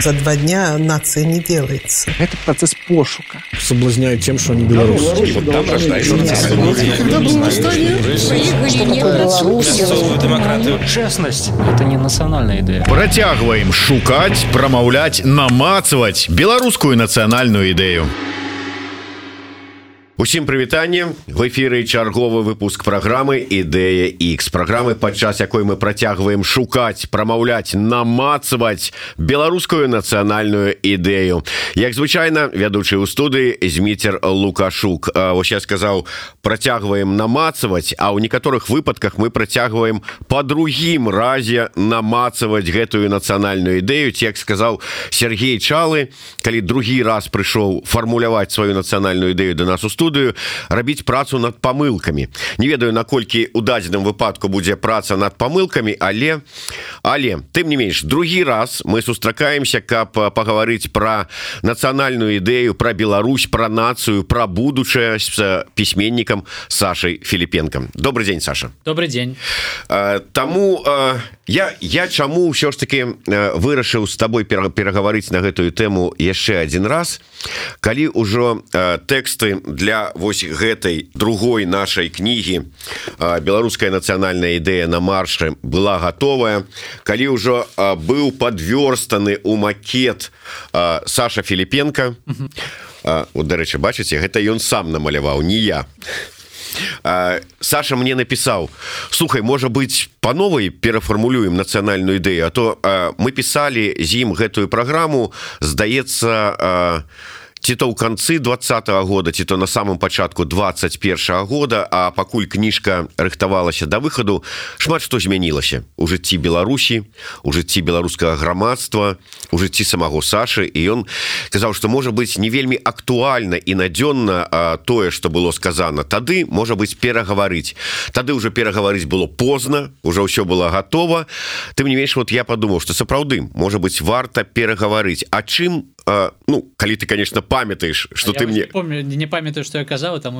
За два дня нация не делается. Это процесс пошука. Соблазняют тем, что они белорусы. Вот там рождается демократию. Честность – это не национальная идея. Протягиваем шукать, промовлять, намацывать белорусскую национальную идею. Усім прывітанне в эфиры чарговы выпуск программы ідэя X программы падчас якой мы працягваем шукаць прамаўляць намацаваць беларускую нацыянальную ідэю як звычайна вядучы ў студыі зміцер лукашук вось я сказаў працягваем намацаваць а ў некаторых выпадках мы працягваем по другім разе намацаваць гэтую нацыянальную ідэю як сказаў Сергей чалы калі другі раз прыйшоў фармуляваць сваю нацыянальную ідэю до нас у студыі студыю рабіць працу над памылкамі не ведаю наколькі у дадзеным выпадку будзе праца над памылкамі але але тым не менш другі раз мы сустракаемся каб пагаварыць пра нацыянальную ідэю пра Беларусь пра нацыю пра будучае з пісьменнікам Сашай Філіпенкам. Добрый день Саша. Добрый день. Таму я я чаму ўсё ж таки вырашыў з табой перагаварыць на гэтую тэму яшчэ один раз калі ўжо тэксты для вось гэтай другой нашай кнігі беларуская нацыянальная ідэя на маршы была готовая калі ўжо быў подвёрстаны у макет Саша Філіпенко. Вот дарэчы бачыце гэта ён сам намаляваў не я Саша мне напісаў слухай можа быть по новой перафармулюем нацыянальную ідэю а то мы пісалі з ім гэтую праграму здаецца а ці то ў канцы двадцатого года ці то на самом пачатку 21 года а пакуль кніжка рыхтавалася до да выхаду шмат што змянілася. У жыцці Беларусі у жыцці беларускага грамадства у жыцці самого Сашы. І ён казаў что можа быть не вельмі актуальна і надзённа тое что было сказано тады можа быть перагаварыць. Тады уже перагаварыць было поздно уже ўсё было готово ты не менш вот я подумал что сапраўды можа быть варта перагаварыць. А чым ну калі ты конечно памятаешь что ты мне помню не памятаю что я казаў там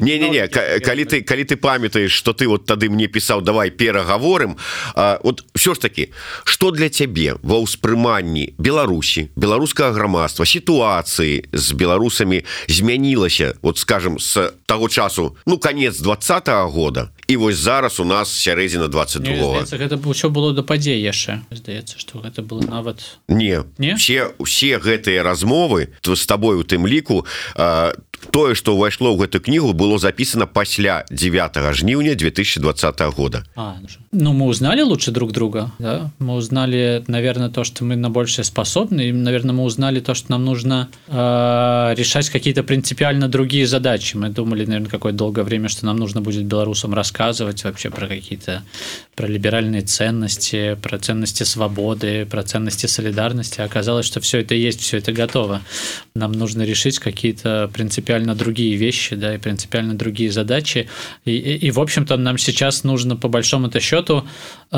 не не не калі ты калі ты памятаешь что ты вот тады мне пісаў давай пераговорым вот все ж таки что для цябе ва ўспрыманні Беларусі беларускага грамадства сітуацыі з беларусамі змянілася вот скажем с того часу ну конец двадцатого года і вось зараз у нас сярэдзіна 22 гэта ўсё было да падзей яшчэ. Здаецца что гэта было нават не не? все усе гэтыя размовы то с тобой у тым ліку тое что ўвайшло ў гэту кнігу было записано пасля 9 жніўня 2020 года. А, ну мы узнали лучше друг друга да? мы узнали наверное то что мы на большее способны и наверное мы узнали то что нам нужно э, решать какие-то принципиально другие задачи. Мы думали наверное какое долгое время что нам нужно будет белорусам рассказывать вообще про какие-то про либеральные ценности про ценности свободы про ценности солидарности оказалось что все это есть все это готово нам нужно решить какие-то принципиально другие вещи, да, и принципиально другие задачи. И, и, и в общем-то, нам сейчас нужно, по большому-то счету, э,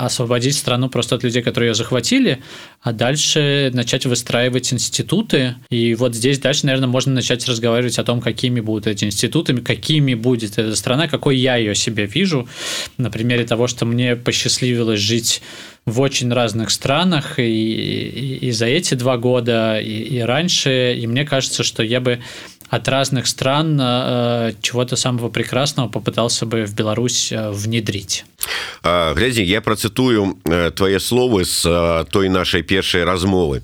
освободить страну просто от людей, которые ее захватили, а дальше начать выстраивать институты. И вот здесь дальше, наверное, можно начать разговаривать о том, какими будут эти институты, какими будет эта страна, какой я ее себе вижу. На примере того, что мне посчастливилось жить в очень разных странах и, и, и за эти два года, и, и раньше. И мне кажется, что я бы от разных стран э, чего-то самого прекрасного попытался бы в Беларусь э, внедрить. Глядзі, я процитую э, твои словы с э, той нашей першей размовы.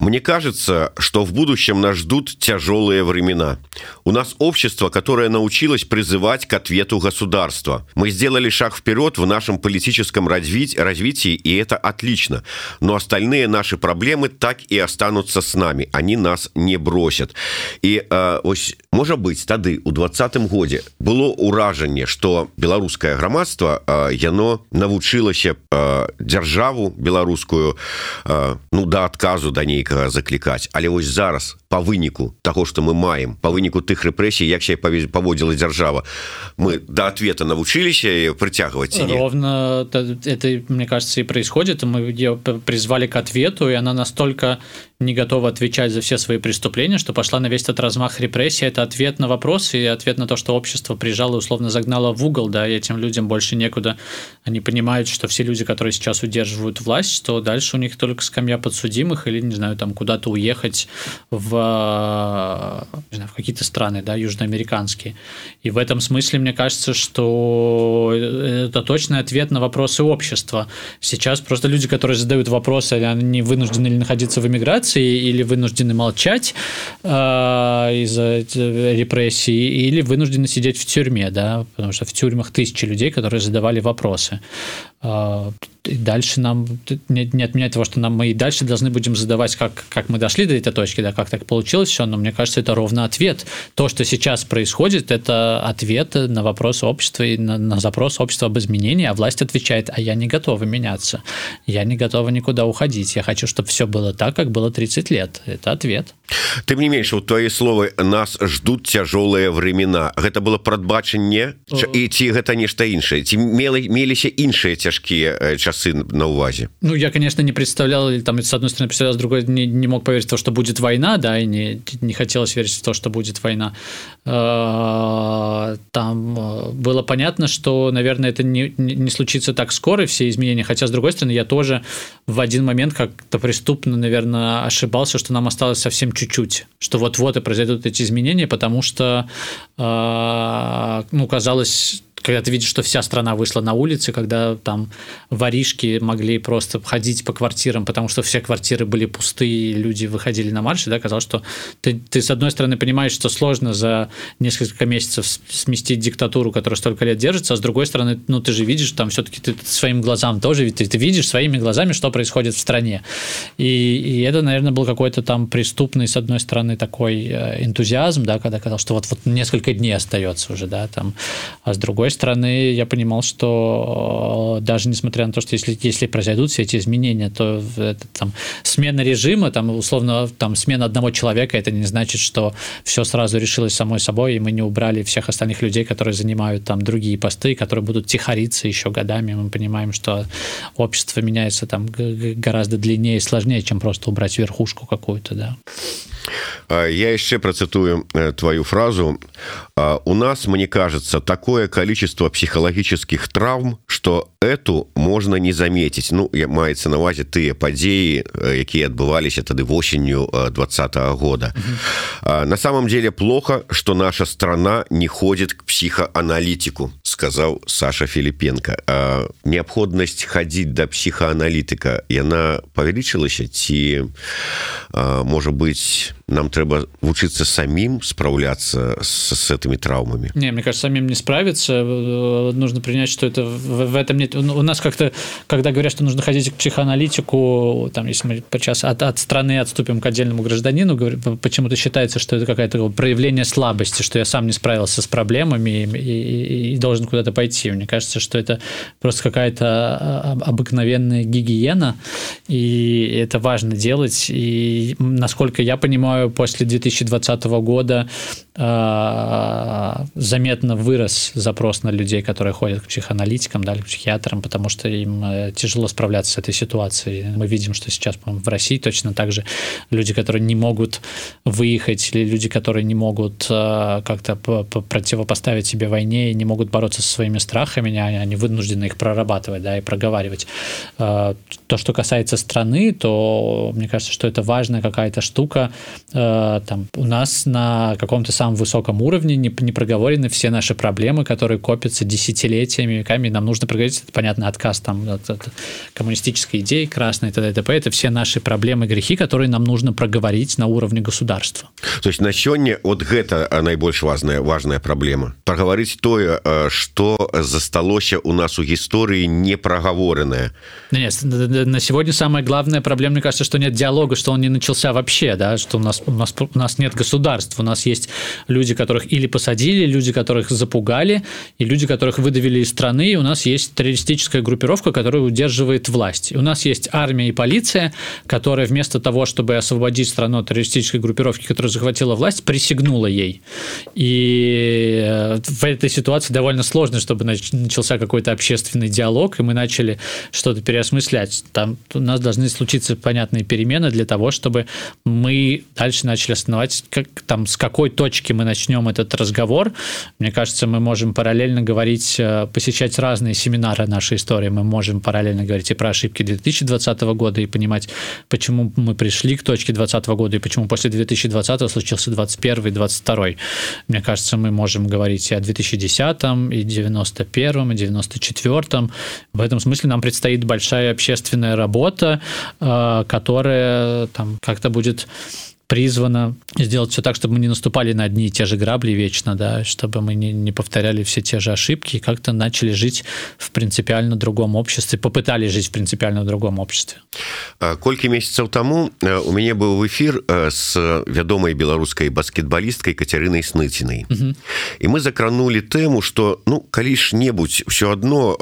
Мне кажется, что в будущем нас ждут тяжелые времена. У нас общество, которое научилось призывать к ответу государства. Мы сделали шаг вперед в нашем политическом развитии, и это отлично. Но остальные наши проблемы так и останутся с нами. Они нас не бросят. И э, ось, может быть, тады, у 20 годе, было уражение, что белорусское громадство, э, яно навучилось э, державу белорусскую, э, ну, до отказу до ней нейкага заклікаць але вось зараз по выніку того что мы маем по выніку тых рэпрэсій як себя паводзіла дзяржава мы до ответа навучыліся прыцягваць ровно это мне кажется и происходит мы ее призвали к ответу и она настолько не готова отвечать за все свои преступления, что пошла на весь этот размах репрессий. Это ответ на вопрос и ответ на то, что общество прижало и условно загнало в угол, да, и этим людям больше некуда. Они понимают, что все люди, которые сейчас удерживают власть, что дальше у них только скамья подсудимых или, не знаю, там куда-то уехать в, знаю, в какие-то страны, да, южноамериканские. И в этом смысле мне кажется, что это точный ответ на вопросы общества. Сейчас просто люди, которые задают вопросы, они вынуждены ли находиться в эмиграции или вынуждены молчать э, из-за репрессий, или вынуждены сидеть в тюрьме, да, потому что в тюрьмах тысячи людей, которые задавали вопросы. Э, и дальше нам не, не отменяет того, что нам мы и дальше должны будем задавать, как, как мы дошли до этой точки, да, как так получилось все, но мне кажется, это ровно ответ. То, что сейчас происходит, это ответ на вопрос общества и на, на запрос общества об изменении, а власть отвечает, а я не готова меняться, я не готова никуда уходить, я хочу, чтобы все было так, как было 30 лет. Это ответ. Тым не менш у твои словы нас ждут цяжолыя времена гэта было прадбачанне і ці гэта нешта іншае ці мела меліся іншыя цяжкія часы на увазе Ну я конечно не представлял или там с одной стороны представлял с другой не, не мог поверить в то что будет война да и не не хотелось верить в то что будет война там было понятно что наверное это не, не случится так скоро все изменения хотя с другой стороны я тоже в один момент как-то преступно наверное ошибался что нам осталось совсем чуть-чуть, что вот-вот и произойдут эти изменения, потому что, э, ну, казалось, когда ты видишь, что вся страна вышла на улицы, когда там воришки могли просто ходить по квартирам, потому что все квартиры были пустые, люди выходили на марши, да, казалось, что ты, ты с одной стороны понимаешь, что сложно за несколько месяцев сместить диктатуру, которая столько лет держится, а с другой стороны, ну ты же видишь, там все-таки ты своим глазам тоже, ты, ты видишь своими глазами, что происходит в стране. И, и это, наверное, был какой-то там преступный, с одной стороны, такой э, энтузиазм, да, когда казалось, что вот, вот несколько дней остается уже, да, там, а с другой стороны, я понимал, что э, даже несмотря на то, что если, если произойдут все эти изменения, то это, там, смена режима, там, условно, там, смена одного человека, это не значит, что все сразу решилось самой собой, и мы не убрали всех остальных людей, которые занимают там другие посты, которые будут тихориться еще годами. Мы понимаем, что общество меняется там гораздо длиннее и сложнее, чем просто убрать верхушку какую-то, да. Я еще процитую э, твою фразу. У нас, мне кажется, такое количество количество псіхалагічных траўм что эту можна не заметить. Ну я маецца навазе тыя падзеі якія адбываліся тады восенню двадца -го года. Mm -hmm. на самом деле плохо что наша страна не ходит к психоаналитику сказаў Саша Філіпенко. Неабходнасць хадзіць да психоаналітыка яна павялічылася ці можа быть нам трэба вучыцца самим справляться с, с этими травмами. Не мне кажется самим не справиться. Э, нужно принять что это в, в этом нет. У нас как-то когда говорят что нужно ходить к психоаналитику там если мы сейчас от, от страны отступим к отдельному гражданину почему-то считается что это какая-то проявление слабости что я сам не справился с проблемами и, и, и должен куда-то пойти. Мне кажется что это просто какая-то а, обыкновенная гигиена и это важно делать. И насколько я понимаю после 2020 года э, заметно вырос запрос на людей, которые ходят к психоаналитикам, да, к психиатрам, потому что им э, тяжело справляться с этой ситуацией. Мы видим, что сейчас в России точно так же люди, которые не могут выехать, или люди, которые не могут э, как-то противопоставить себе войне и не могут бороться со своими страхами, они вынуждены их прорабатывать да, и проговаривать. То, что касается страны, то мне кажется, что это важная какая-то штука, Э, там у нас на каком-то самом высоком уровне не, не проговорены все наши проблемы, которые копятся десятилетиями, веками. Нам нужно проговорить, это, понятно, отказ там от, от коммунистической идеи красной, т.д. т.п. Это все наши проблемы, грехи, которые нам нужно проговорить на уровне государства. То есть на сегодня вот это наибольш важная важная проблема. Проговорить тое, что засталося у нас у истории не проговоренное. Нет, на сегодня самая главная проблема, мне кажется, что нет диалога, что он не начался вообще, да, что у нас у нас нас, у нас нет государств, у нас есть люди, которых или посадили, люди, которых запугали, и люди, которых выдавили из страны, и у нас есть террористическая группировка, которая удерживает власть. И у нас есть армия и полиция, которая вместо того, чтобы освободить страну от террористической группировки, которая захватила власть, присягнула ей. И э, в этой ситуации довольно сложно, чтобы начался какой-то общественный диалог, и мы начали что-то переосмыслять. Там у нас должны случиться понятные перемены для того, чтобы мы дальше начали основать, как, там, с какой точки мы начнем этот разговор. Мне кажется, мы можем параллельно говорить, э, посещать разные семинары нашей истории. Мы можем параллельно говорить и про ошибки 2020 года и понимать, почему мы пришли к точке 2020 года и почему после 2020 случился 21 и 22. Мне кажется, мы можем говорить и о 2010, и 91, и 94. В этом смысле нам предстоит большая общественная работа, э, которая там как-то будет призвано сделать все так, чтобы мы не наступали на одни и те же грабли вечно, да, чтобы мы не, не повторяли все те же ошибки и как-то начали жить в принципиально другом обществе, попытались жить в принципиально другом обществе. Колькі месяцаў таму у мяне быў эфир с вядомай беларускай баскетбалісткай Кацярынай сныцінай і мы закранули тэму что ну калі ж-небудзь все одно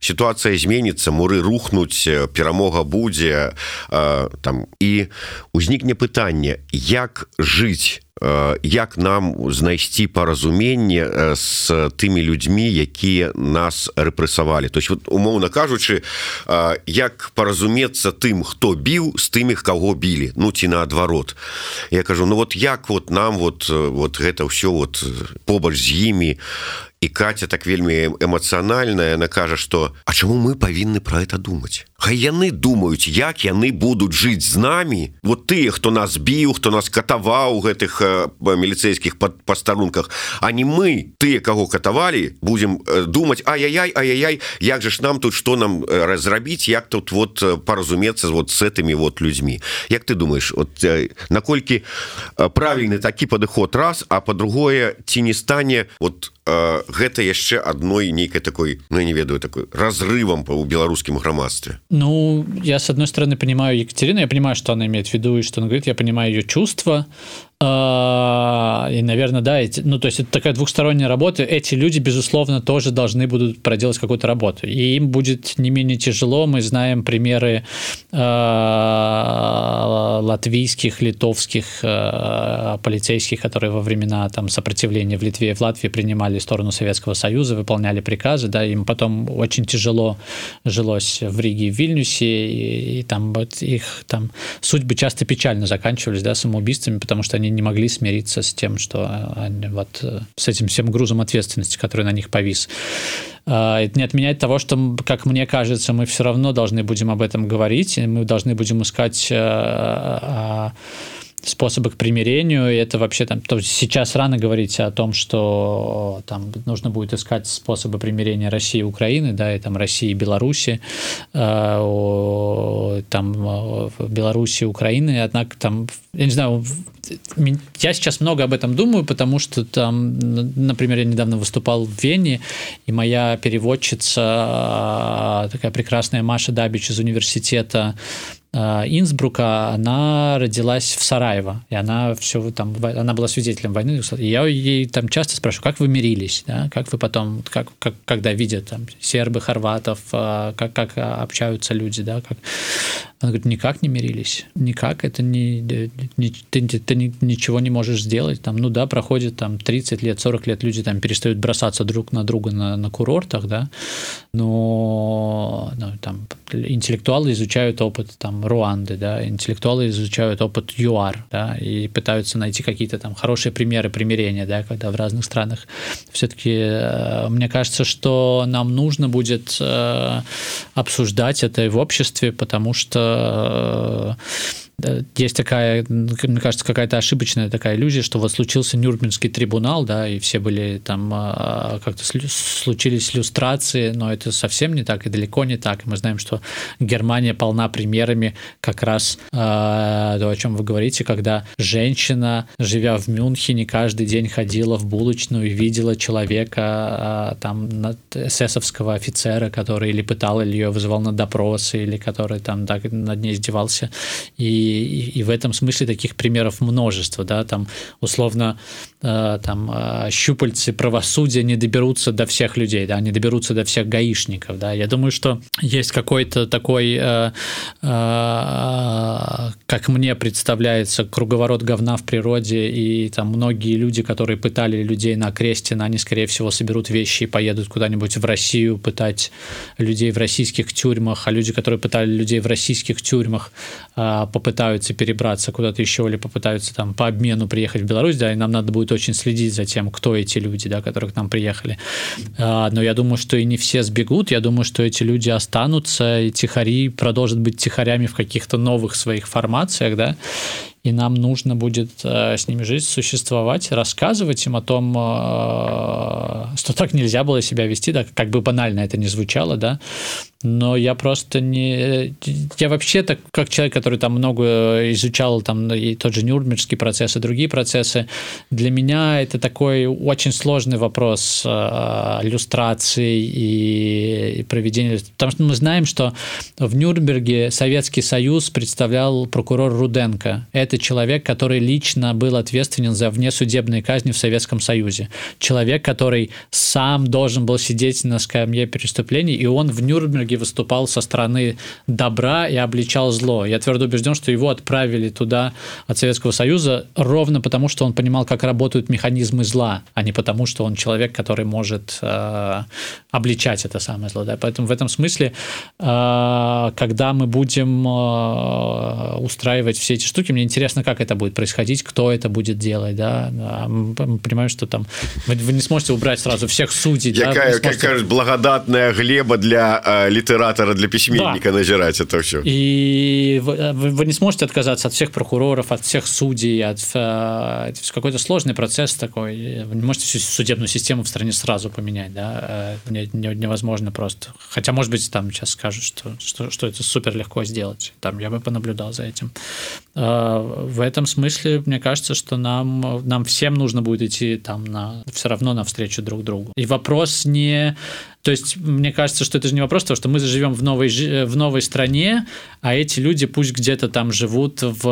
сітуацыя зменится муры рухнуць перамога будзе там і узнікне пытанне як жыць як нам знайсці паразуменне з тымі людзьмі якія нас рэпрэсавалі. То есть вот умоўна кажучы як паразумецца тым хто біў з тымі каго білі. Ну ці наадварот. Я кажу ну вот як вот нам вот вот гэта ўсё вот побач з імі і Катя так вельмі эмацыянальная она кажа что А чаму мы павінны про это думаць Хай яны думаюць як яны будуць жыць з намі. Вот тыя хто нас біў хто нас катаваў гэтых міліцейскіх под пастарунках а не мы тыя каго катавалі будем думаць ай-яй ай-яй як же ж нам тут что нам разрабіць як тут вот паразумецца вот с этими вот людьми Як ты думаешь вот наколькі правільны такі падыход раз а по-другое ці не стане вот гэта яшчэ адной нейкай такой ну не ведаю такой разрывам по беларускім грамадстве. Ну я с одной стороны понимаю Екатерину я понимаю что она имеет в виду и что она говорит я понимаю ее чувства и, наверное, да, эти, ну, то есть это такая двухсторонняя работа. Эти люди, безусловно, тоже должны будут проделать какую-то работу. И им будет не менее тяжело. Мы знаем примеры э, латвийских, литовских э, полицейских, которые во времена там, сопротивления в Литве и в Латвии принимали сторону Советского Союза, выполняли приказы. Да, им потом очень тяжело жилось в Риге и в Вильнюсе. И, и там вот их там судьбы часто печально заканчивались да, самоубийствами, потому что они не могли смириться с тем, что они, вот э, с этим всем грузом ответственности, который на них повис. А, это не отменяет того, что, как мне кажется, мы все равно должны будем об этом говорить, мы должны будем искать э, а, способы к примирению, и это вообще там, то сейчас рано говорить о том, что там нужно будет искать способы примирения России и Украины, да, и там России и Беларуси, э, там Беларуси и Украины, однако там, я не знаю, я сейчас много об этом думаю, потому что там, например, я недавно выступал в Вене, и моя переводчица, такая прекрасная Маша Дабич из университета Э, Инсбрука, она родилась в Сараево, и она все там, она была свидетелем войны. И я ей там часто спрашиваю, как вы мирились, да? как вы потом, как, как, когда видят там сербы, хорватов, э, как, как общаются люди, да, как... Она говорит, никак не мирились, никак, это не, не ты, ты ничего не можешь сделать, там, ну да, проходит там 30 лет, 40 лет, люди там перестают бросаться друг на друга на, на курортах, да, но ну, там интеллектуалы изучают опыт там Руанды, да, интеллектуалы изучают опыт ЮАР, да, и пытаются найти какие-то там хорошие примеры примирения, да, когда в разных странах все-таки э, мне кажется, что нам нужно будет э, обсуждать это в обществе, потому что э, есть такая, мне кажется, какая-то ошибочная такая иллюзия, что вот случился Нюрнбергский трибунал, да, и все были там а, как-то случились иллюстрации, но это совсем не так и далеко не так. Мы знаем, что Германия полна примерами как раз э, то, о чем вы говорите, когда женщина, живя в Мюнхене, каждый день ходила в булочную и видела человека, там, эсэсовского офицера, который или пытал, или ее вызывал на допросы, или который там так над ней издевался. И и в этом смысле таких примеров множество, да, там условно э, там э, щупальцы правосудия не доберутся до всех людей, да, не доберутся до всех гаишников, да. Я думаю, что есть какой-то такой, э, как мне представляется, круговорот говна в природе, и там многие люди, которые пытали людей на Крестина, они, скорее всего, соберут вещи и поедут куда-нибудь в Россию пытать людей в российских тюрьмах, а люди, которые пытали людей в российских тюрьмах, э, попытаются перебраться куда-то еще или попытаются там по обмену приехать в Беларусь, да, и нам надо будет очень следить за тем, кто эти люди, да, которые к нам приехали. Э, но я думаю, что и не все сбегут, я думаю, что эти люди останутся, и тихари продолжат быть тихарями в каких-то новых своих формациях, да, и нам нужно будет э, с ними жить, существовать, рассказывать им о том, э, что так нельзя было себя вести, да, как бы банально это не звучало, да, но я просто не... Я вообще так, как человек, который там много изучал там и тот же Нюрнбергский процесс, и другие процессы, для меня это такой очень сложный вопрос э, иллюстрации и, и проведения. Потому что мы знаем, что в Нюрнберге Советский Союз представлял прокурор Руденко. Это человек, который лично был ответственен за внесудебные казни в Советском Союзе. Человек, который сам должен был сидеть на скамье преступлений, и он в Нюрнберге выступал со стороны добра и обличал зло. Я твердо убежден, что его отправили туда от Советского Союза ровно потому, что он понимал, как работают механизмы зла, а не потому, что он человек, который может э, обличать это самое зло. Да? Поэтому в этом смысле, э, когда мы будем э, устраивать все эти штуки, мне интересно, как это будет происходить, кто это будет делать. Да? Мы понимаем, что там вы, вы не сможете убрать сразу всех судей. Якая, да? сможете... как благодатная глеба для э, литератора для письменника да. назирать это все и вы, вы не сможете отказаться от всех прокуроров от всех судей от э, какой-то сложный процесс такой вы не можете всю судебную систему в стране сразу поменять да э, невозможно просто хотя может быть там сейчас скажут что что, что это супер легко сделать там я бы понаблюдал за этим э, в этом смысле мне кажется что нам нам всем нужно будет идти там на все равно навстречу друг другу. И вопрос не то есть, мне кажется, что это же не вопрос того, что мы живем в новой, в новой стране, а эти люди пусть где-то там живут в,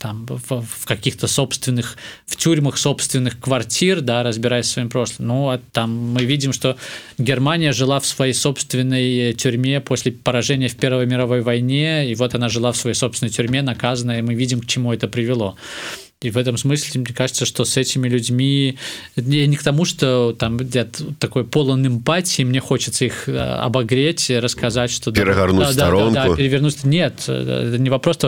там, в, в каких-то собственных, в тюрьмах собственных квартир, да, разбираясь своим прошлым. Ну, а там мы видим, что Германия жила в своей собственной тюрьме после поражения в Первой мировой войне, и вот она жила в своей собственной тюрьме, наказанная, и мы видим, к чему это привело. И в этом смысле, мне кажется, что с этими людьми, я не к тому, что там я такой полон эмпатии, мне хочется их э, обогреть, рассказать, что... Перегорнуть да, сторонку. Да, да, да, перевернуть. Нет, это не вопрос,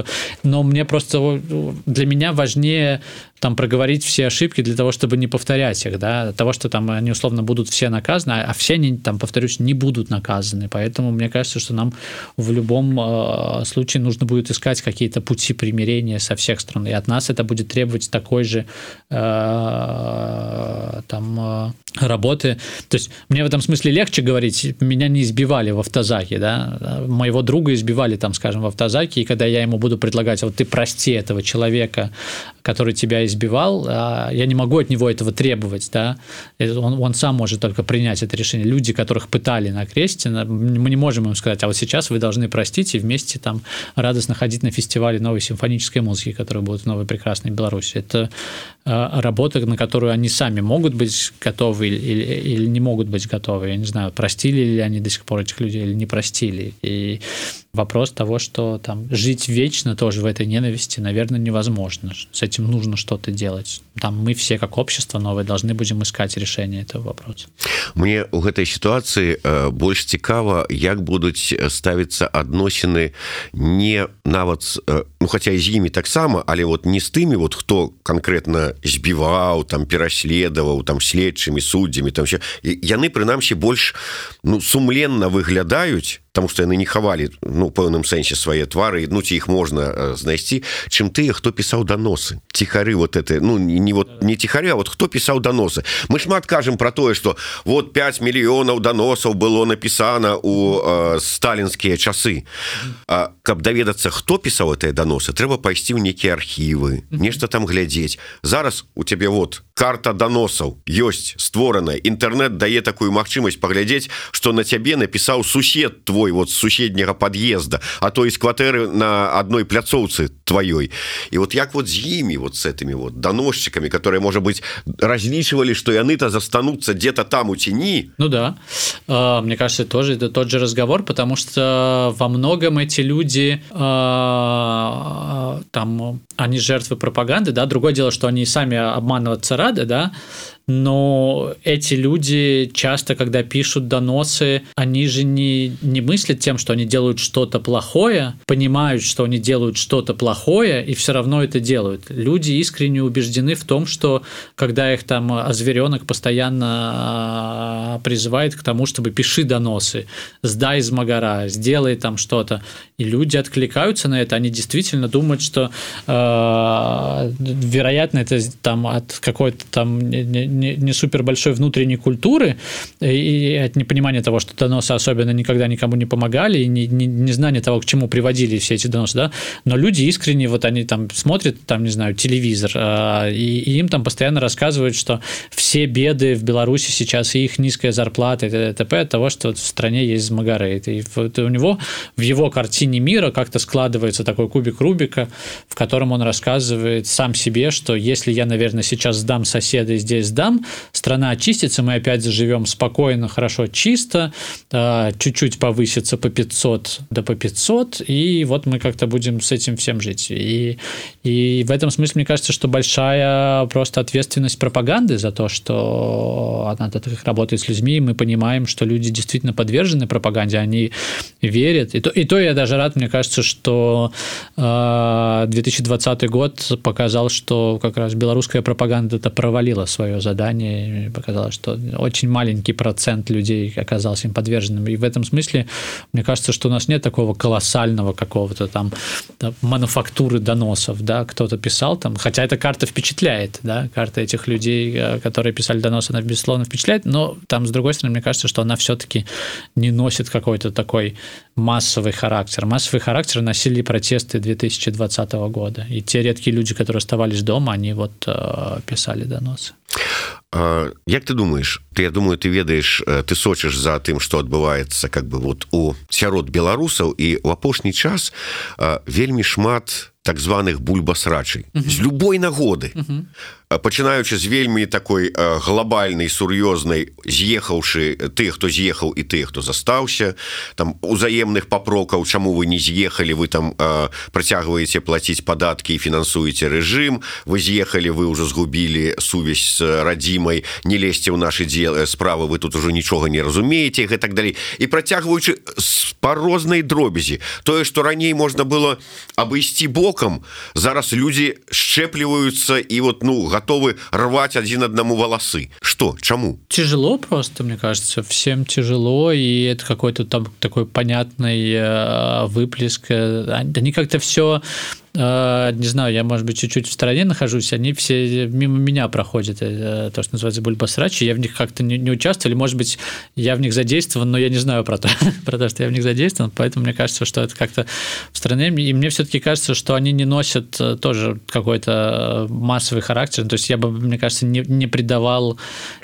но мне просто для меня важнее там проговорить все ошибки для того, чтобы не повторять их, да, того, что там они условно будут все наказаны, а все они, там, повторюсь, не будут наказаны. Поэтому мне кажется, что нам в любом э, случае нужно будет искать какие-то пути примирения со всех сторон. И от нас это будет требовать такой же э, там э, работы. То есть мне в этом смысле легче говорить, меня не избивали в автозаке, да, моего друга избивали там, скажем, в автозаке, и когда я ему буду предлагать, вот ты прости этого человека, который тебя избивал, а, я не могу от него этого требовать, да, он, он сам может только принять это решение. Люди, которых пытали на кресте, мы не можем им сказать, а вот сейчас вы должны простить и вместе там радостно ходить на фестивале новой симфонической музыки, который будет в Новой Прекрасной Беларуси. Это а, работа, на которую они сами могут быть готовы или, или не могут быть готовы. Я не знаю, простили ли они до сих пор этих людей или не простили. И вопрос того, что там жить вечно тоже в этой ненависти, наверное, невозможно. С этим нужно что-то делать. Там мы все, как общество новое, должны будем искать решение этого вопроса. Мне у этой ситуации э, больше цікава, як будуць ставіцца адносіны не нават э, ну хотя з імі таксама але вот не з тымі вот хто конкретно збіваў там пераследаваў там следчымі суддзямі там все яны прынамсі больш ну сумленна выглядаюць потому что яны не хавалі ну пэўным сэнсе свае твары ну ці іх можна э, знайсці чым тыя хто пісаў даносы ціхары вот это ну не вот не ціхаря вот хто пісаў даносы мы шмат кажам про тое что вот 5 мільёнаў даносаў было напісана у э, сталінскія часы а, каб даведацца хто пісаў этыя даносы трэба пайсці ў нейкія архівы нешта там глядзець зараз у цябе вот карта даносаў ёсць створаная інтэрнет дае такую магчымасць паглядзець что на цябе напісаў сусед твой твой вот суседняга подъезда а то из кватэры на одной пляцоўцы твоей. И вот як вот с ими вот с этими вот доносчиками которые может быть различивали что яны-то застанутся где-то там у тени. Ну да. Мне кажется тоже это тот же разговор потому что во многом эти люди там они жертвы пропаганды да. Другое дело что они сами обманываться рады да но эти люди часто, когда пишут доносы, они же не, не мыслят тем, что они делают что-то плохое, понимают, что они делают что-то плохое, и все равно это делают. Люди искренне убеждены в том, что когда их там озверенок постоянно а, призывает к тому, чтобы пиши доносы, сдай из Магара, сделай там что-то, и люди откликаются на это, они действительно думают, что э, вероятно это там от какой-то там не, не супер большой внутренней культуры и от непонимания того, что доносы особенно никогда никому не помогали, и не, не, не знание того, к чему приводили все эти доносы, да, но люди искренне, вот они там смотрят, там, не знаю, телевизор, а, и, и им там постоянно рассказывают, что все беды в Беларуси сейчас, и их низкая зарплата, и т.п. от того, что в стране есть Магарейт. И у него в его картине мира как-то складывается такой кубик Рубика, в котором он рассказывает сам себе, что если я, наверное, сейчас сдам соседа и здесь сдам, страна очистится, мы опять заживем спокойно, хорошо, чисто, а, чуть-чуть повысится по 500 да по 500, и вот мы как-то будем с этим всем жить. И, и в этом смысле, мне кажется, что большая просто ответственность пропаганды за то, что она так работает с людьми, и мы понимаем, что люди действительно подвержены пропаганде, они верят. И то, и то я даже рад, мне кажется, что 2020 а, год показал, что как раз белорусская пропаганда это провалила свое задание исследование показалось, что очень маленький процент людей оказался им подверженным. И в этом смысле, мне кажется, что у нас нет такого колоссального какого-то там да, мануфактуры доносов, да, кто-то писал там, хотя эта карта впечатляет, да, карта этих людей, э, которые писали доносы, она безусловно впечатляет, но там, с другой стороны, мне кажется, что она все-таки не носит какой-то такой массовый характер. Массовый характер носили протесты 2020 года. И те редкие люди, которые оставались дома, они вот э, писали доносы. Як ты думаешь ты я думаю ты ведаеш ты сочыш за тым что адбываецца как бы вот у сярод беларусаў і у апошні час вельмі шмат так званых бульбасрачай з любой нагоды пачынаючы з вельмі такой глобальнай сур'ёзнай з'ехаўшы ты хто з'ехаў і ты хто застаўся там узаемных папрокаў чаму вы не з'ехалі вы там працягваеце плаціць падаткі і фінансуеце рэжым вы з'ехалі вы ўжо згубілі сувязь з радзімай не лезьце ў нашы дзе справы вы тут ужо нічога не разумееце гэтак далей і працягваючы па рознай дробязі тое што раней можна было абысці бокам зараз людзі шчэпліваюцца і вот ну готовы рвать один одному волосы. Что? Чему? Тяжело просто мне кажется всем тяжело и это какой-то там такой понятный э, выплеск. Э, они как-то все Э, не знаю, я, может быть, чуть-чуть в стороне нахожусь, они все мимо меня проходят, э, то, что называется бульбасрачи, я в них как-то не, не участвовал, или, может быть, я в них задействован, но я не знаю про то, про то, что я в них задействован, поэтому мне кажется, что это как-то в стране, и мне все-таки кажется, что они не носят э, тоже какой-то массовый характер, то есть я бы, мне кажется, не, не придавал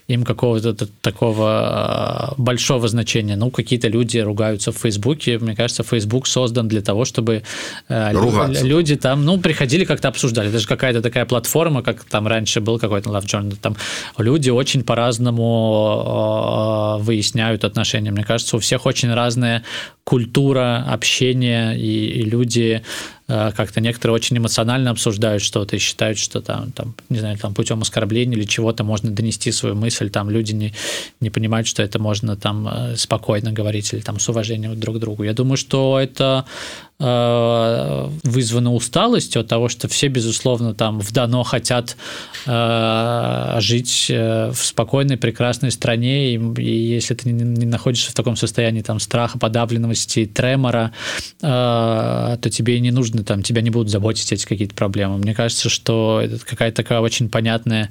им какого-то такого большого значения. Ну, какие-то люди ругаются в Фейсбуке. Мне кажется, Фейсбук создан для того, чтобы Ругаться. люди там, ну, приходили как-то обсуждали. Даже какая-то такая платформа, как там раньше был какой-то Love Journal, там люди очень по-разному выясняют отношения. Мне кажется, у всех очень разная культура общения, и, и люди Э, как-то некоторые очень эмоционально обсуждают что-то и считают, что там, там не знаю, там путем оскорбления или чего-то можно донести свою мысль, там люди не, не понимают, что это можно там э, спокойно говорить или там с уважением друг к другу. Я думаю, что это вызвано усталостью от того, что все, безусловно, там в дано хотят э, жить э, в спокойной, прекрасной стране, и, и если ты не, не находишься в таком состоянии там страха, подавленности, тремора, э, то тебе не нужно, там тебя не будут заботить эти какие-то проблемы. Мне кажется, что это какая-то такая очень понятная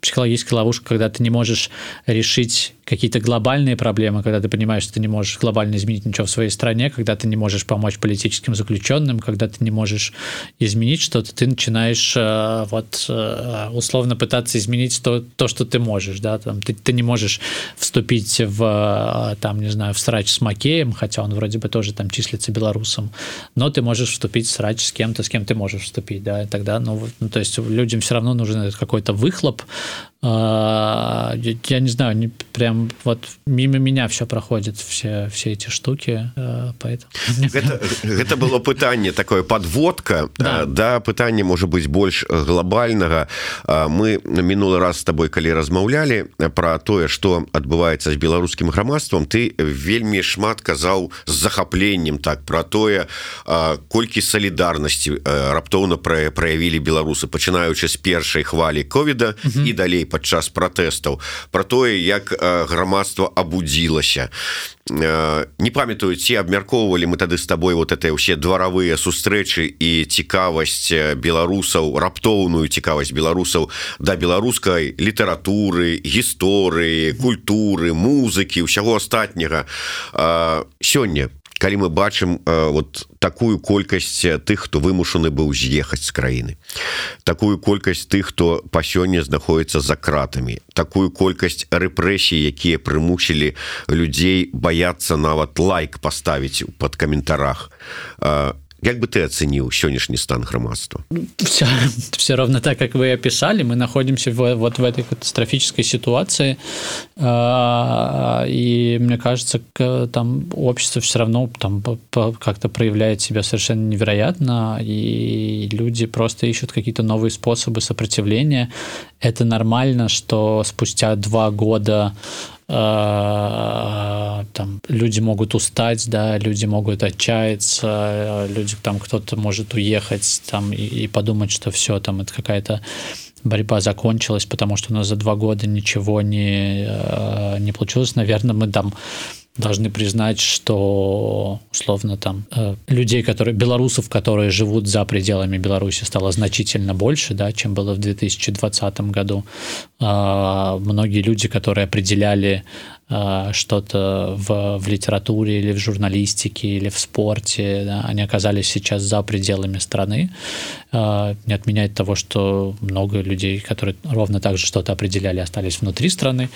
психологическая ловушка, когда ты не можешь решить какие-то глобальные проблемы, когда ты понимаешь, что ты не можешь глобально изменить ничего в своей стране, когда ты не можешь помочь политическим заключенным, когда ты не можешь изменить что-то, ты начинаешь э, вот э, условно пытаться изменить то, то что ты можешь, да, там, ты, ты не можешь вступить в, э, там, не знаю, в срач с Макеем, хотя он вроде бы тоже там числится белорусом, но ты можешь вступить в срач с кем-то, с кем ты можешь вступить, да, и тогда, ну, ну то есть людям все равно нужен какой-то выхлоп, я не знаю, прям вот мимо меня все проходит, все, все эти штуки, поэтому... Это, это было пытанне, такое подводка, да, да пытанне, может быть, больш глобальнага. Мы мінулы раз с тобой, калі размаўлялі про тое, что адбываецца з беларускім грамадствам, ты вельмі шмат казаў з захапленнем так про тое, колькі солідарнасці раптоўна праявілі беларусы, пачынаючы з першай хвалі ковіда і далей падчас пратэстаў про тое як грамадства абудзілася. Не памятаю ці абмяркоўвалі мы тады з табой вот это ўсе дваравыя сустрэчы і цікавасць беларусаў раптоўную цікавасць беларусаў да беларускай літаратуры гісторыі культуры музыкі ўсяго астатняга. Сёння калі мы бачым э, вот такую колькасць тых хто вымушаны быў з'ехаць з краіны такую колькасць тых хто па сёння знаходіцца за кратамі такую колькасць рэпрэсій якія прымусілі людзей баяцца нават лайк паставіць под каментарах. Э, Як бы ты оценил сегодняшний стан громадства? Все, все ровно так, как вы описали. Мы находимся в, вот в этой катастрофической ситуации. А, и мне кажется, там общество все равно там как-то проявляет себя совершенно невероятно. И люди просто ищут какие-то новые способы сопротивления. Это нормально, что спустя два года там люди могут устать, да, люди могут отчаяться, люди там кто-то может уехать там и, и подумать, что все там это какая-то борьба закончилась, потому что у нас за два года ничего не, э, не получилось. Наверное, мы там должны признать, что условно там э, людей, которые белорусов, которые живут за пределами Беларуси, стало значительно больше, да, чем было в 2020 году. Э, многие люди, которые определяли э, что-то в, в литературе или в журналистике или в спорте, да, они оказались сейчас за пределами страны. Э, не отменяет того, что много людей, которые ровно так же что-то определяли, остались внутри страны.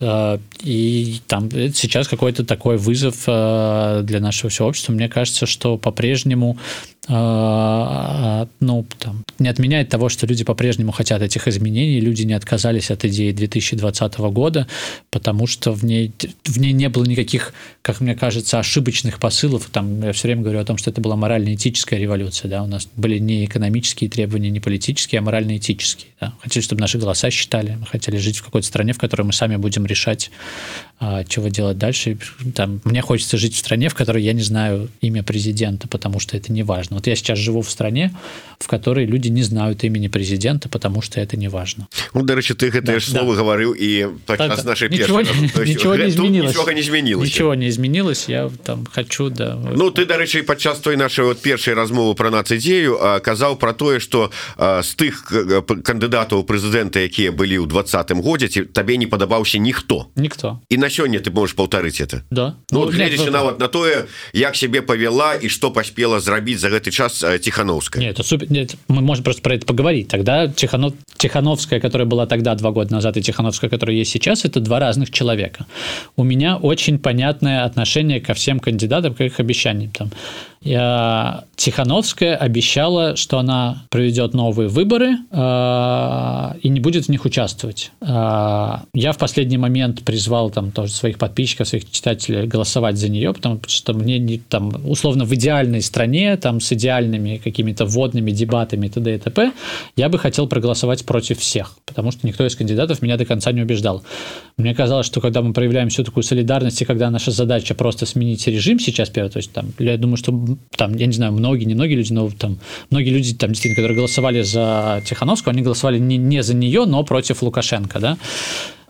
Э, и там сейчас какой-то такой вызов э, для нашего всего общества. Мне кажется, что по-прежнему э, ну, там, не отменяет того, что люди по-прежнему хотят этих изменений, люди не отказались от идеи 2020 года, потому что в ней, в ней не было никаких, как мне кажется, ошибочных посылов. Там, я все время говорю о том, что это была морально-этическая революция. Да? У нас были не экономические требования, не политические, а морально-этические. Да? Хотели, чтобы наши голоса считали, мы хотели жить в какой-то стране, в которой мы сами будем решать, а, чего делать дальше. Там, мне хочется жить в стране, в которой я не знаю имя президента, потому что это не важно. Вот я сейчас живу в стране, в которой люди не знают имени президента, потому что это не важно. Ну, до речи, ты это да, слово да. говорил и так, нашей ничего, ничего не изменилось. Ничего не изменилось. Ничего не изменилось. Я там хочу, да. Ну, ты, до речи, подчас той нашей вот первой размовы про нацидею сказал про то, что с тех кандидатов президента, которые были в 20 году, тебе не подобался никто. Никто. И на сёння ты можешь паўтарыць это да ну, ну глядзячы нет, нават на тое як себе павяла і что паспела зрабіць за гэты час тихохановская нет, это супер нет, мы можем просто про это поговорить тогда тихоханов тихохановская которая была тогда два года назад и тихохановская которая есть сейчас это два разных человека у меня очень понятное отношение ко всем кандидатам к их обещаниям там я тихохановская обещала что она проведет новые выборы э, и не будет в них участвовать э, я в последний момент призвал там тоже своих подписчиков, своих читателей голосовать за нее, потому что мне не там условно в идеальной стране, там с идеальными какими-то вводными дебатами и т.д. и т.п. я бы хотел проголосовать против всех, потому что никто из кандидатов меня до конца не убеждал. Мне казалось, что когда мы проявляем всю такую солидарность, и когда наша задача просто сменить режим сейчас, первое, то есть там, я думаю, что там, я не знаю, многие, не многие люди, но там многие люди, там, действительно, которые голосовали за Тихановскую, они голосовали не, не за нее, но против Лукашенко, да,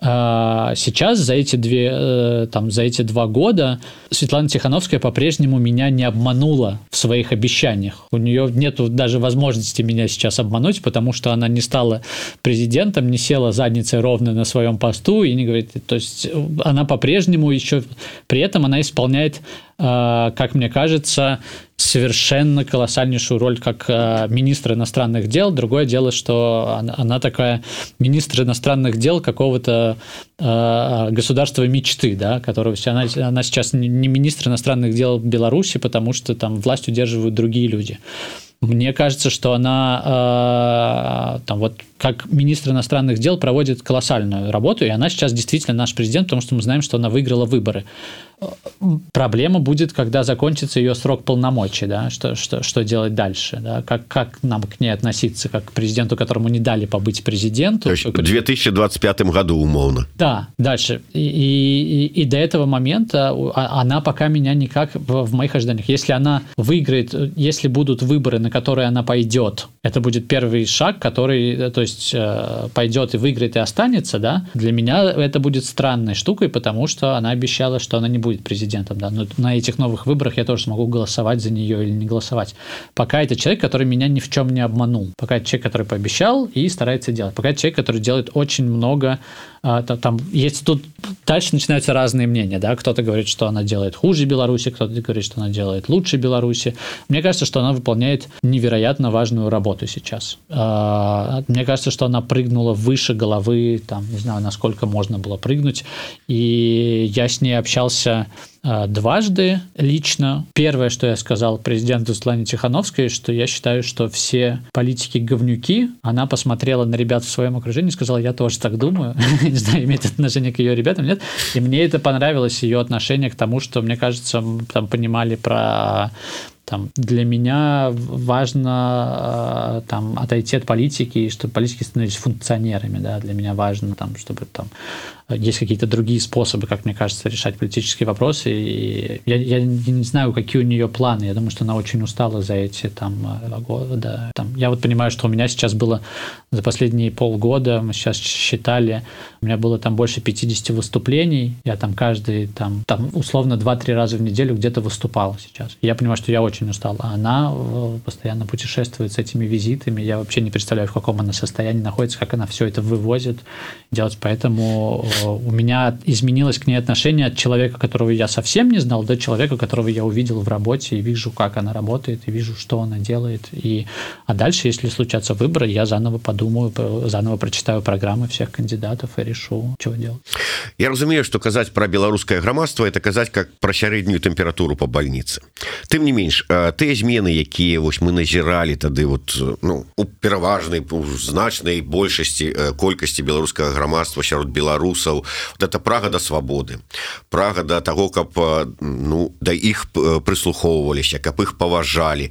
сейчас за эти две, э, там, за эти два года Светлана Тихановская по-прежнему меня не обманула в своих обещаниях. У нее нет даже возможности меня сейчас обмануть, потому что она не стала президентом, не села задницей ровно на своем посту и не говорит, то есть она по-прежнему еще, при этом она исполняет Э, как мне кажется, совершенно колоссальнейшую роль как э, министр иностранных дел. Другое дело, что она, она такая министр иностранных дел какого-то э, государства мечты, да, которого она, она сейчас не министр иностранных дел Беларуси, потому что там власть удерживают другие люди. Мне кажется, что она э, там вот как министр иностранных дел проводит колоссальную работу, и она сейчас действительно наш президент, потому что мы знаем, что она выиграла выборы проблема будет, когда закончится ее срок полномочий, да, что, что, что делать дальше, да, как, как нам к ней относиться, как к президенту, которому не дали побыть президенту. То есть в 2025 году, умовно. Да, дальше. И, и, и до этого момента а, она пока меня никак в моих ожиданиях. Если она выиграет, если будут выборы, на которые она пойдет, это будет первый шаг, который, то есть э, пойдет и выиграет и останется, да, для меня это будет странной штукой, потому что она обещала, что она не будет будет президентом, да, но на этих новых выборах я тоже смогу голосовать за нее или не голосовать. Пока это человек, который меня ни в чем не обманул. Пока это человек, который пообещал и старается делать. Пока это человек, который делает очень много а, там есть тут дальше начинаются разные мнения, да, кто-то говорит, что она делает хуже Беларуси, кто-то говорит, что она делает лучше Беларуси. Мне кажется, что она выполняет невероятно важную работу сейчас. А, мне кажется, что она прыгнула выше головы, там, не знаю, насколько можно было прыгнуть, и я с ней общался а, дважды лично. Первое, что я сказал президенту Светлане Тихановской, что я считаю, что все политики говнюки. Она посмотрела на ребят в своем окружении и сказала, я тоже так думаю. Не знаю, имеет отношение к ее ребятам, нет. И мне это понравилось, ее отношение к тому, что, мне кажется, там понимали про там, для меня важно э, там, отойти от политики, и чтобы политики становились функционерами. Да? Для меня важно, там, чтобы там, есть какие-то другие способы, как мне кажется, решать политические вопросы. И я, я не знаю, какие у нее планы. Я думаю, что она очень устала за эти там, э, года. Там, я вот понимаю, что у меня сейчас было за последние полгода, мы сейчас считали, у меня было там больше 50 выступлений. Я там каждый, там, там условно 2-3 раза в неделю где-то выступал сейчас. Я понимаю, что я очень устал. А она э, постоянно путешествует с этими визитами. Я вообще не представляю, в каком она состоянии находится, как она все это вывозит делать. Поэтому у меня изменилось к ней отношение от человека, которого я совсем не знал, до человека, которого я увидел в работе и вижу, как она работает, и вижу, что она делает. И... А дальше, если случатся выборы, я заново подумаю, заново прочитаю программы всех кандидатов и решу, что делать. Я разумею, что казать про беларускае грамадство это казаць как про сярэднюю температуру по больнице тым не менш ты змены якія вось мы назіралі тады вот ну у пераважнай значнай большасці колькасці беларускага грамадства сярод беларусаў беларусаў вот это прага да свабоды. Прага да того каб ну да іх прыслухоўваліся каб іх паважалі.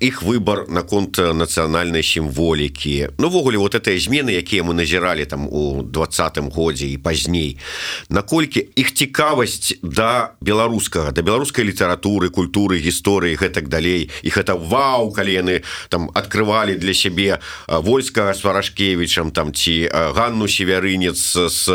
Іх выбор наконт нацыянальнай сімволікі. Нувогуле вот этой змены якія мы назіралі там у двадцатым годзе і пазней. Наколькі іх цікавасць да беларускага да беларускай літаратуры культуры гісторыі гэтак далей. Іх это вау калі яны там открывалі для сябе войска сварашкевичам там ці ганну северынец с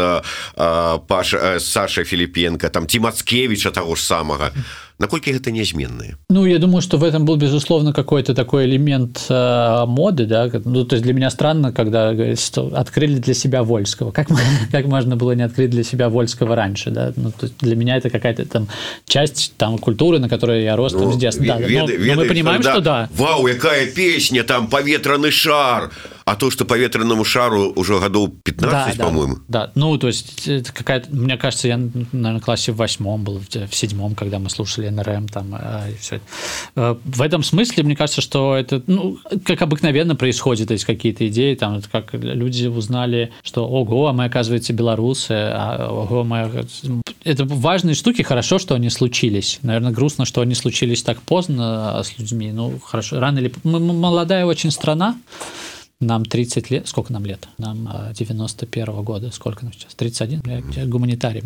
Паша Саша Філіпенко там Тимацкевича того ж самого наколькі гэта нязменныя Ну я думаю что в этом был безусловно какой-то такой элемент э, моды да ну то есть для меня странно когда говорит, что открыли для себя вольского как как можно было не открыть для себя вольского раньше да ну, то есть для меня это какая-то там часть там культуры на которой я рос ну, здесь да, вед, но, вед, но мы понимаем что да Вау якая песня там поветраны шар а то что по ветренному шару уже годов 15 да, по-моему. Да, да ну то есть какая-то мне кажется я наверное классе в восьмом был в седьмом когда мы слушали НРМ там э, и все э, в этом смысле мне кажется что это ну как обыкновенно происходит то есть какие-то идеи там как люди узнали что ого а мы оказывается белорусы а, ого, мы... это важные штуки хорошо что они случились наверное грустно что они случились так поздно с людьми. Ну хорошо рано или мы молодая очень страна нам 30 лет, сколько нам лет? Нам 91 -го года, сколько нам сейчас? 31? Я, я гуманитарий.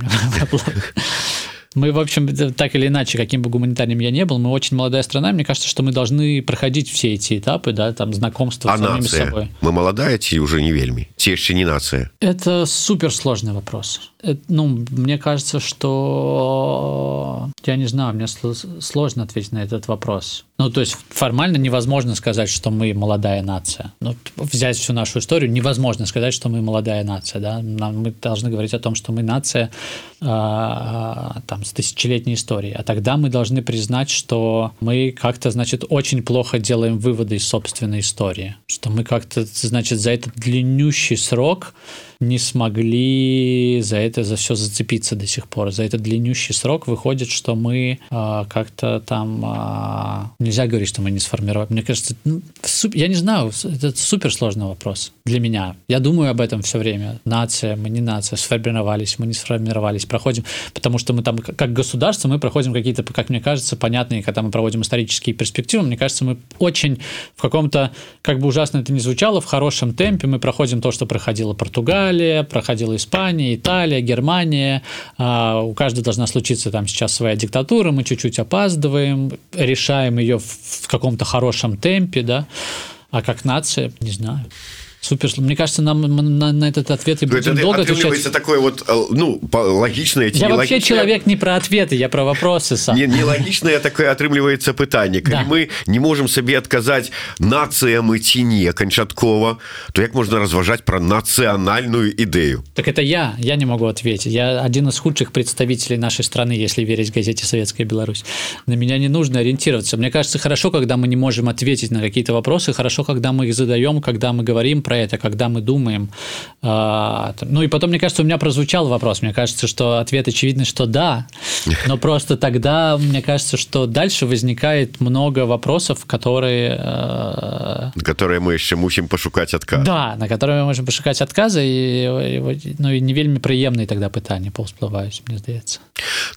Мы, в общем, так или иначе, каким бы гуманитарием я не был, мы очень молодая страна, мне кажется, что мы должны проходить все эти этапы, да, там, знакомства а с самими нация? собой. Мы молодая ці уже не вельмі ці яшчэ не нацыя Это суперсложный вопрос. Ну, мне кажется, что я не знаю, мне сл- сложно ответить на этот вопрос. Ну, то есть формально невозможно сказать, что мы молодая нация. Ну, взять всю нашу историю, невозможно сказать, что мы молодая нация. Да? Нам, мы должны говорить о том, что мы нация а, там, с тысячелетней историей. А тогда мы должны признать, что мы как-то, значит, очень плохо делаем выводы из собственной истории. Что мы как-то, значит, за этот длиннющий срок не смогли за это за все зацепиться до сих пор. За этот длиннющий срок выходит, что мы а, как-то там а, нельзя говорить, что мы не сформировали. Мне кажется, ну, суп- я не знаю, это суперсложный вопрос для меня. Я думаю об этом все время. Нация, мы не нация, сформировались, мы не сформировались, проходим, потому что мы там как государство мы проходим какие-то, как мне кажется, понятные, когда мы проводим исторические перспективы, мне кажется, мы очень в каком-то, как бы ужасно это ни звучало, в хорошем темпе мы проходим то, что проходила Португалия, проходила Испания, Италия, Германия. А, У каждой должна случиться там сейчас своя диктатура, мы чуть-чуть опаздываем, решаем ее в каком-то хорошем темпе, да. А как нация, не знаю. Супер. Мне кажется, нам м- на, на этот ответ и То есть будем это долго атрымліваецца отвечать. такое вот э, ну па- лагічнае ці Я вообще нелагічнае- человек не про ответы, я про вопросы сам. не, нелагічнае такое атрымліваецца пытанне калі Да. мы не можем сабе адказаць нацыя мы ці не канчаткова то як можна разважаць пра нацыянальную ідэю Так это я, я не могу ответить. Я один из худших представителей нашей страны, если верить газете «Советская Беларусь». На меня не нужно ориентироваться. Мне кажется, хорошо, когда мы не можем ответить на какие-то вопросы, хорошо, когда мы их задаем, когда мы говорим про это, когда мы думаем. А, там, Ну и потом, мне кажется, у меня прозвучал вопрос. Мне кажется, что ответ очевидный, что да. Но просто тогда, мне кажется, что дальше возникает много вопросов, которые э, которые мы яшчэ мусім пашукаць адказ да, на которые мы можем пошукаць адказы і, і, ну, і не вельмі прыемныя тогда пытанні паўсплываюць мне здаецца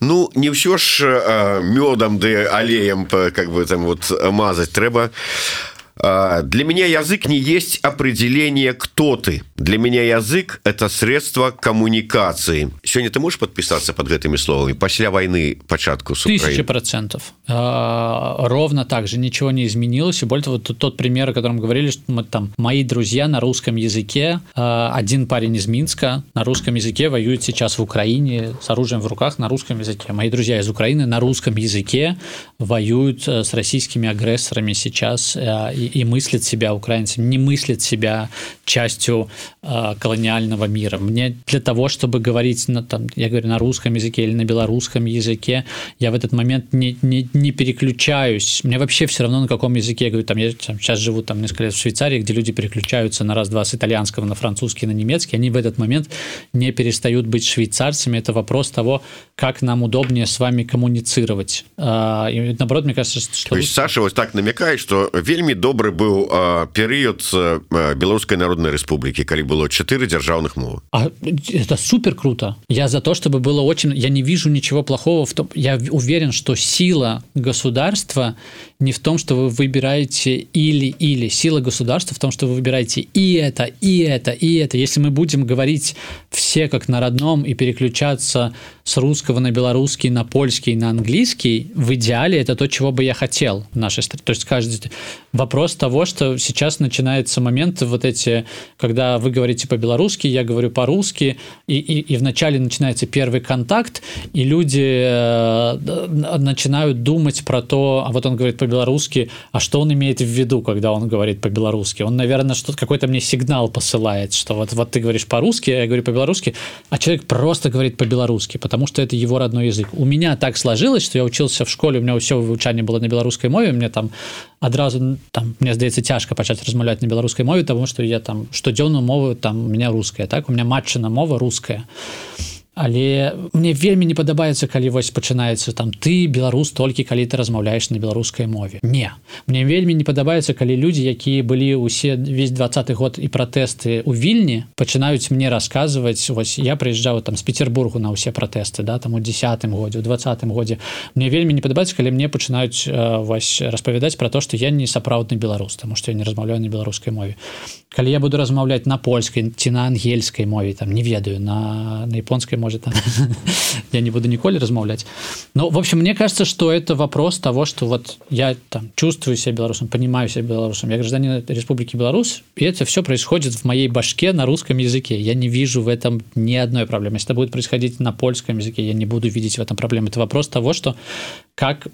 Ну не ўсё ж э, мёдам ды алеем п- как бы там вот мазать трэба А, Для меня язык не есть определение, кто ты. Для меня язык – это средство коммуникации. Сегодня ты можешь подписаться под этими словами? После войны, початку с Тысяча Украиной. процентов. А, Ровно так же ничего не изменилось. И более того, тот, тот пример, о котором говорили, что мы, там, мои друзья на русском языке, а, один парень из Минска на русском языке воюет сейчас в Украине с оружием в руках на русском языке. Мои друзья из Украины на русском языке воюют э, с российскими агрессорами сейчас э, и, и мыслят себя украинцами, не мыслят себя частью э, колониального мира. Мне для того, чтобы говорить, на, там, я говорю на русском языке или на белорусском языке, я в этот момент не, не, не переключаюсь. Мне вообще все равно, на каком языке. Я говорю, там, я там, сейчас живу там несколько лет в Швейцарии, где люди переключаются на раз-два с итальянского на французский, на немецкий. Они в этот момент не перестают быть швейцарцами. Это вопрос того, как нам удобнее с вами коммуницировать. А, И наоборот, мне кажется, что... То есть Саша вот так намекает, что вельмі добры быў а, перыяд а, Беларускай народнай рэспублікі калі было чатыры дзяржаўных мовы А это супер круто. Я за то, чтобы было очень... Я не вижу ничего плохого в том... Я уверен, что сила государства не в том, что вы выбираете или-или. Сила государства в том, что вы выбираете и это, и это, и это. Если мы будем говорить все как на родном и переключаться с русского на белорусский, на польский, на английский, в идеале это то, чего бы я хотел в нашей стране. То есть каждый вопрос того, что сейчас начинается момент вот эти, когда вы говорите по-белорусски, я говорю по-русски, и, и, и вначале начинается первый контакт, и люди э, начинают думать про то, а вот он говорит по-белорусски, а что он имеет в виду, когда он говорит по-белорусски? Он, наверное, что-то какой-то мне сигнал посылает, что вот, вот ты говоришь по-русски, я говорю по-белорусски, а человек просто говорит по-белорусски, потому что это его родной язык. У меня так сложилось, что я учился в школе, у меня все вывучание было на белорусской мове, мне там адразу там мне здаецца цяжка пачаць размаўляць на беларускай мове тому что я там штодзённую мову там у меня русская так? У меня матчына мова русская але мне вельмі не падабаецца калі вось пачынаецца там ты беларус толькі калі ты размаўляеш на беларускай мове не. Мне вельмі не падабаецца калі людзі якія былі усе весь двадцатый год і пратэсты у вільні пачынаюць мне расказваць вось я прыязджаў там з петербургу на ўсе пратэсты да там у десятым годзе у двадцатым годзе. Мне вельмі не падабаецца калі мне пачынаюць вось распавядаць про то что я не сапраўдны беларус тому что я не размаўляю на беларускай мове. Калі я буду размаўляць на польскай ці на ангельскай мове там не ведаю на на японскай мове может. Я не буду николи размаўлять но в общем мне кажется что это вопрос того что вот я там чувствую себя белорусом понимаю себя белорусом. Я гражданин республики беларусь и это все происходит в моей башке на русском языке. Я не вижу в этом ни одной проблемы. Если это будет происходить на польском языке я не буду видеть в этом проблемы. Это вопрос того что как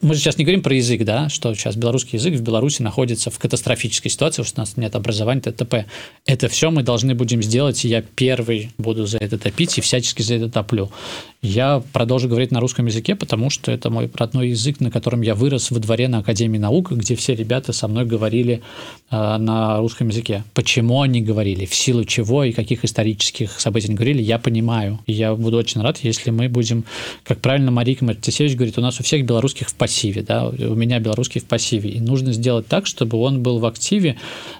мы сейчас не говорим про язык да что сейчас белорусский язык в беларуси находится в катастрофической ситуации что у нас нет образования ттп это все мы должны будем сделать и я первый буду за это топить и всячески за это топлю я продолжу говорить на русском языке потому что это мой родной язык на котором я вырос во дворе на академии наук где все ребята со мной говорили э, на русском языке. Почему они говорили в силу чего и каких исторических событий они говорили я понимаю. И я буду очень рад если мы будем как правильно марика мартисевич говорит у нас у всех белорусских в пассиве да у меня белорусский в пассиве. И нужно сделать так чтобы он был в активе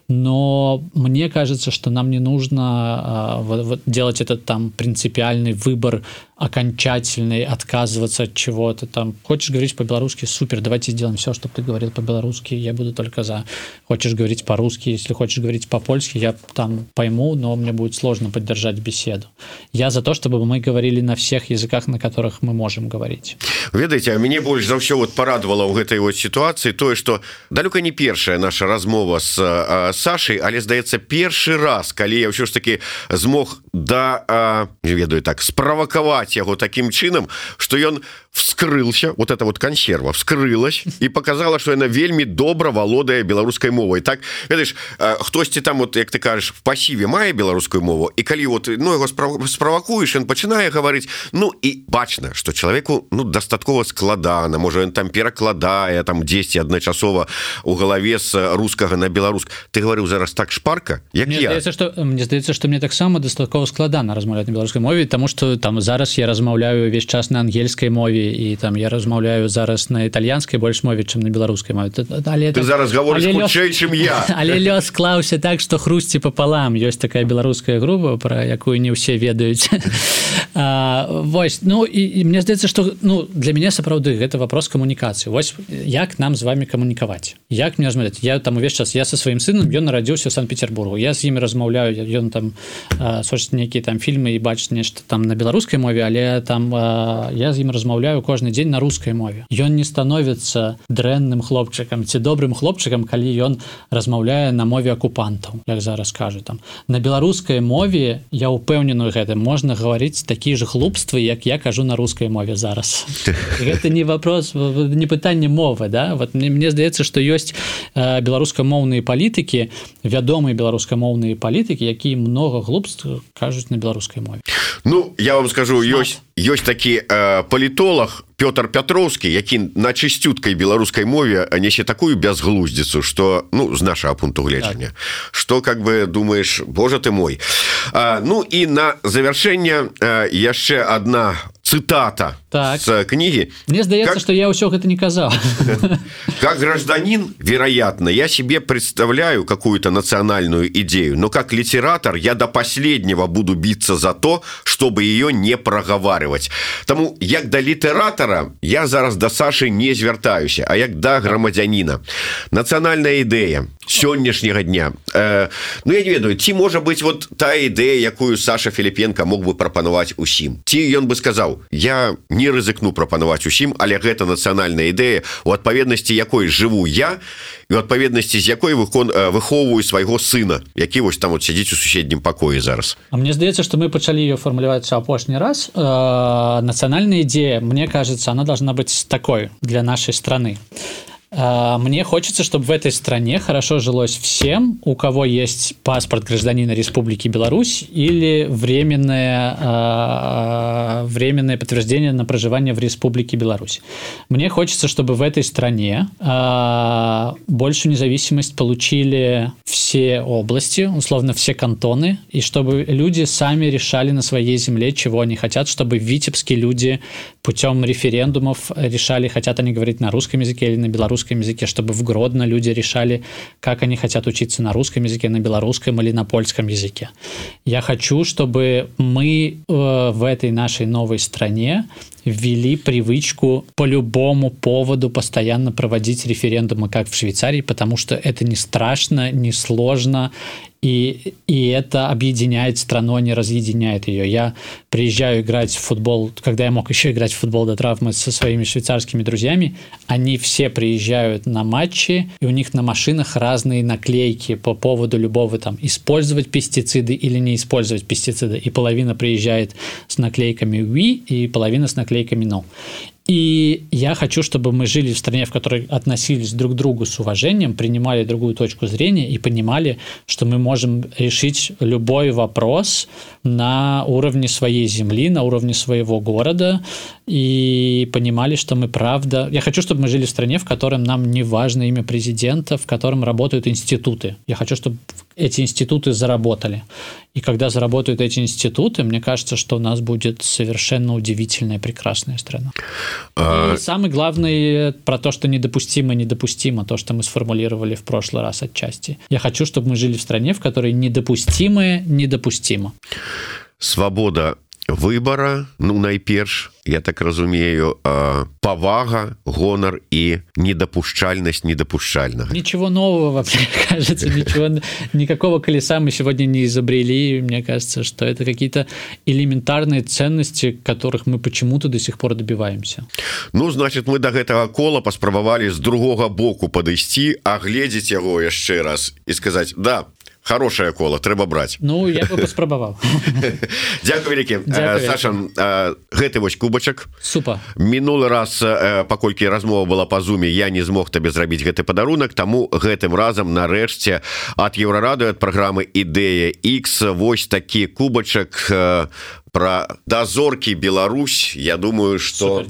но мне кажется что нам не нужно а, вот, вот, делать этот там принципиальный выбор окончательный отказываться от чего-то там. Хочешь говорить по-белорусски? Супер давайте сделаем все чтобы ты говорил по-белорусски. Я буду только за. Хочешь говорить по-русски? Если хочешь говорить по-польски я там пойму но мне будет сложно поддержать беседу. Я за то чтобы мы говорили на всех языках на которых мы можем говорить ведаеце мяне больш за ўсё вот порадовала ў гэтай вот ситуации тое что далёка не першая наша размова с Сашей але здаецца першы раз калі я ўсё ж таки змог да не ведаю так справакаваць яго таким чынам что ён вскрылся вот это вот консерва вскрылась и показала что яна вельмі добра володае беларускай мовай так ведаешь хтосьці там вот як ты кажешь в пассиве мае беларускую мову і калі вот ну его справакуеш он пачынае гаварыць ну і бачна что человеку ну дастаткова складана можа он там перакладае там 10 адначасова у галаве с рускага на беларуск ты говорыў зараз так шпарка як мне здаецца что мне здаецца что мне таксама дастаткова складана размаўляць на беларускай мове тому что там зараз я размаўляю увесь час на ангельскай мове і там я размаўляю зараз на італьянскай больш мове чым на беларускай мове. Але ты зараз говоришь але лёс... чым я. але лёс склаўся так что хрусці пополам. Ёсць такая беларуская група про якую не ўсе ведаюць Вось ну і, і мне здаецца что ну для мяне сапраўды гэта вопрос камунікацыі Вось як нам з вами камунікаваць як мне размаўляць я там увесь час я со сваім сынам ён нарадзіўся санкт-петербургу я з імі размаўляю ён там соч нейкія там фільмы і бачыць нешта там на беларускай мове але там я з ім размаўляю кожны дзень на рускай мове. Ён не становіцца дрэнным хлопчыкам ці добрым хлопчыкам калі ён размаўляе на мове акупантаў як зараз кажу там. На беларускай мове я упэўненую гэта можна гаварыць такія же глупствы як я кажу на рускай мове зараз. Гэта не вопрос не пытанне мовы да? Вот мне мне здаецца что ёсць беларускамоўныя палітыкі вядомыя беларускамоўныя палітыкі якія много глупств кажуць на беларускай мове. Ну я вам скажу ёсць ёсць такі э, палітолог Пётр Пятроўскі які на чысцюткай беларускай мове несе такую бязглуздзіцу что ну з нашага пункту гледжання так. что как бы думаешь Боже ты мой а, Ну і на завяршэнне яшчэ одна цитата так. с книги. Мне здаецца как... что я ўсё гэта не казал. Как гражданин вероятно я себе представляю какую-то национальную идею но как литератор я до последнего буду биться за то чтобы ее не проговаривать. Тому як до літэратора я зараз до Саши не звяртаюся а як до грамадзяніна национальная ідэя сённяшняга дня. Э, Ну я не ведаю ці можа быть вот та ідэя якую Саша Філіпенко мог бы прапанаваць усім. Ці ён бы сказаў я не рызыкну прапанаваць усім але гэта нацыянальная ідэя у адпаведнасці якой жыву я і адпаведнасці з якой выкон э, выхоўваю свайго сына які вось там вот сядзіць у суседнім пакоі зараз. А мне здаецца что мы пачалі ее фармуляваць апошні раз. Э, нацыянальная ідея мне кажется она должна быть такой для нашей страны. А, мне хочется, чтобы в этой стране хорошо жилось всем, у кого есть паспорт гражданина Республики Беларусь или временное, а, временное подтверждение на проживание в Республике Беларусь. Мне хочется, чтобы в этой стране а, большую независимость получили все области, условно все кантоны, и чтобы люди сами решали на своей земле, чего они хотят, чтобы витебские люди путем референдумов решали, хотят они говорить на русском языке или на белорусском языке, чтобы в Гродно люди решали, как они хотят учиться на русском языке, на белорусском или на польском языке. Я хочу, чтобы мы э, в этой нашей новой стране ввели привычку по любому поводу постоянно проводить референдумы, как в Швейцарии, потому что это не страшно, не сложно, и, и это объединяет страну, а не разъединяет ее. Я приезжаю играть в футбол, когда я мог еще играть в футбол до травмы со своими швейцарскими друзьями, они все приезжают на матчи, и у них на машинах разные наклейки по поводу любого там использовать пестициды или не использовать пестициды. И половина приезжает с наклейками «oui», и половина с наклейками «no». И я хочу, чтобы мы жили в стране, в которой относились друг к другу с уважением, принимали другую точку зрения и понимали, что мы можем решить любой вопрос на уровне своей земли, на уровне своего города, и понимали, что мы правда... Я хочу, чтобы мы жили в стране, в котором нам не важно имя президента, в котором работают институты. Я хочу, чтобы эти институты заработали. И когда заработают эти институты, мне кажется, что у нас будет совершенно удивительная, прекрасная страна. А... И самый главный про то, что недопустимо, недопустимо, то, что мы сформулировали в прошлый раз отчасти. Я хочу, чтобы мы жили в стране, в которой недопустимое недопустимо. Свобода выбора ну найперш я так разумею павага гонар і недопушчальнасць недопушчальна ничего нового вообще кажется ничего никакого колеса мы сегодня не изобрели. Мне кажется что это какие-то элементарные ценности которых мы почему-то до сих пор добиваемся. Ну значит мы до гэтага кола паспрабавалі з другога боку падысці агледзець яго яшчэ раз і сказать да хорошее кола трэба браць Ну я паспрабаваў Дякую вялікі Саша гэты вось кубачак. Супа. Мінулы раз паколькі размова была па зуме я не змог табе зрабіць гэты падарунак таму гэтым разам нарэшце ад еўрарады ад праграмы ідэя X вось такі кубачак про дазоркі Беларусь. Я думаю что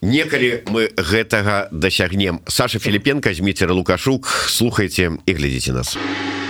некалі мы гэтага дасягнем. Саша Філіпенко зміцер лукашук слухайте і глядзіце нас. у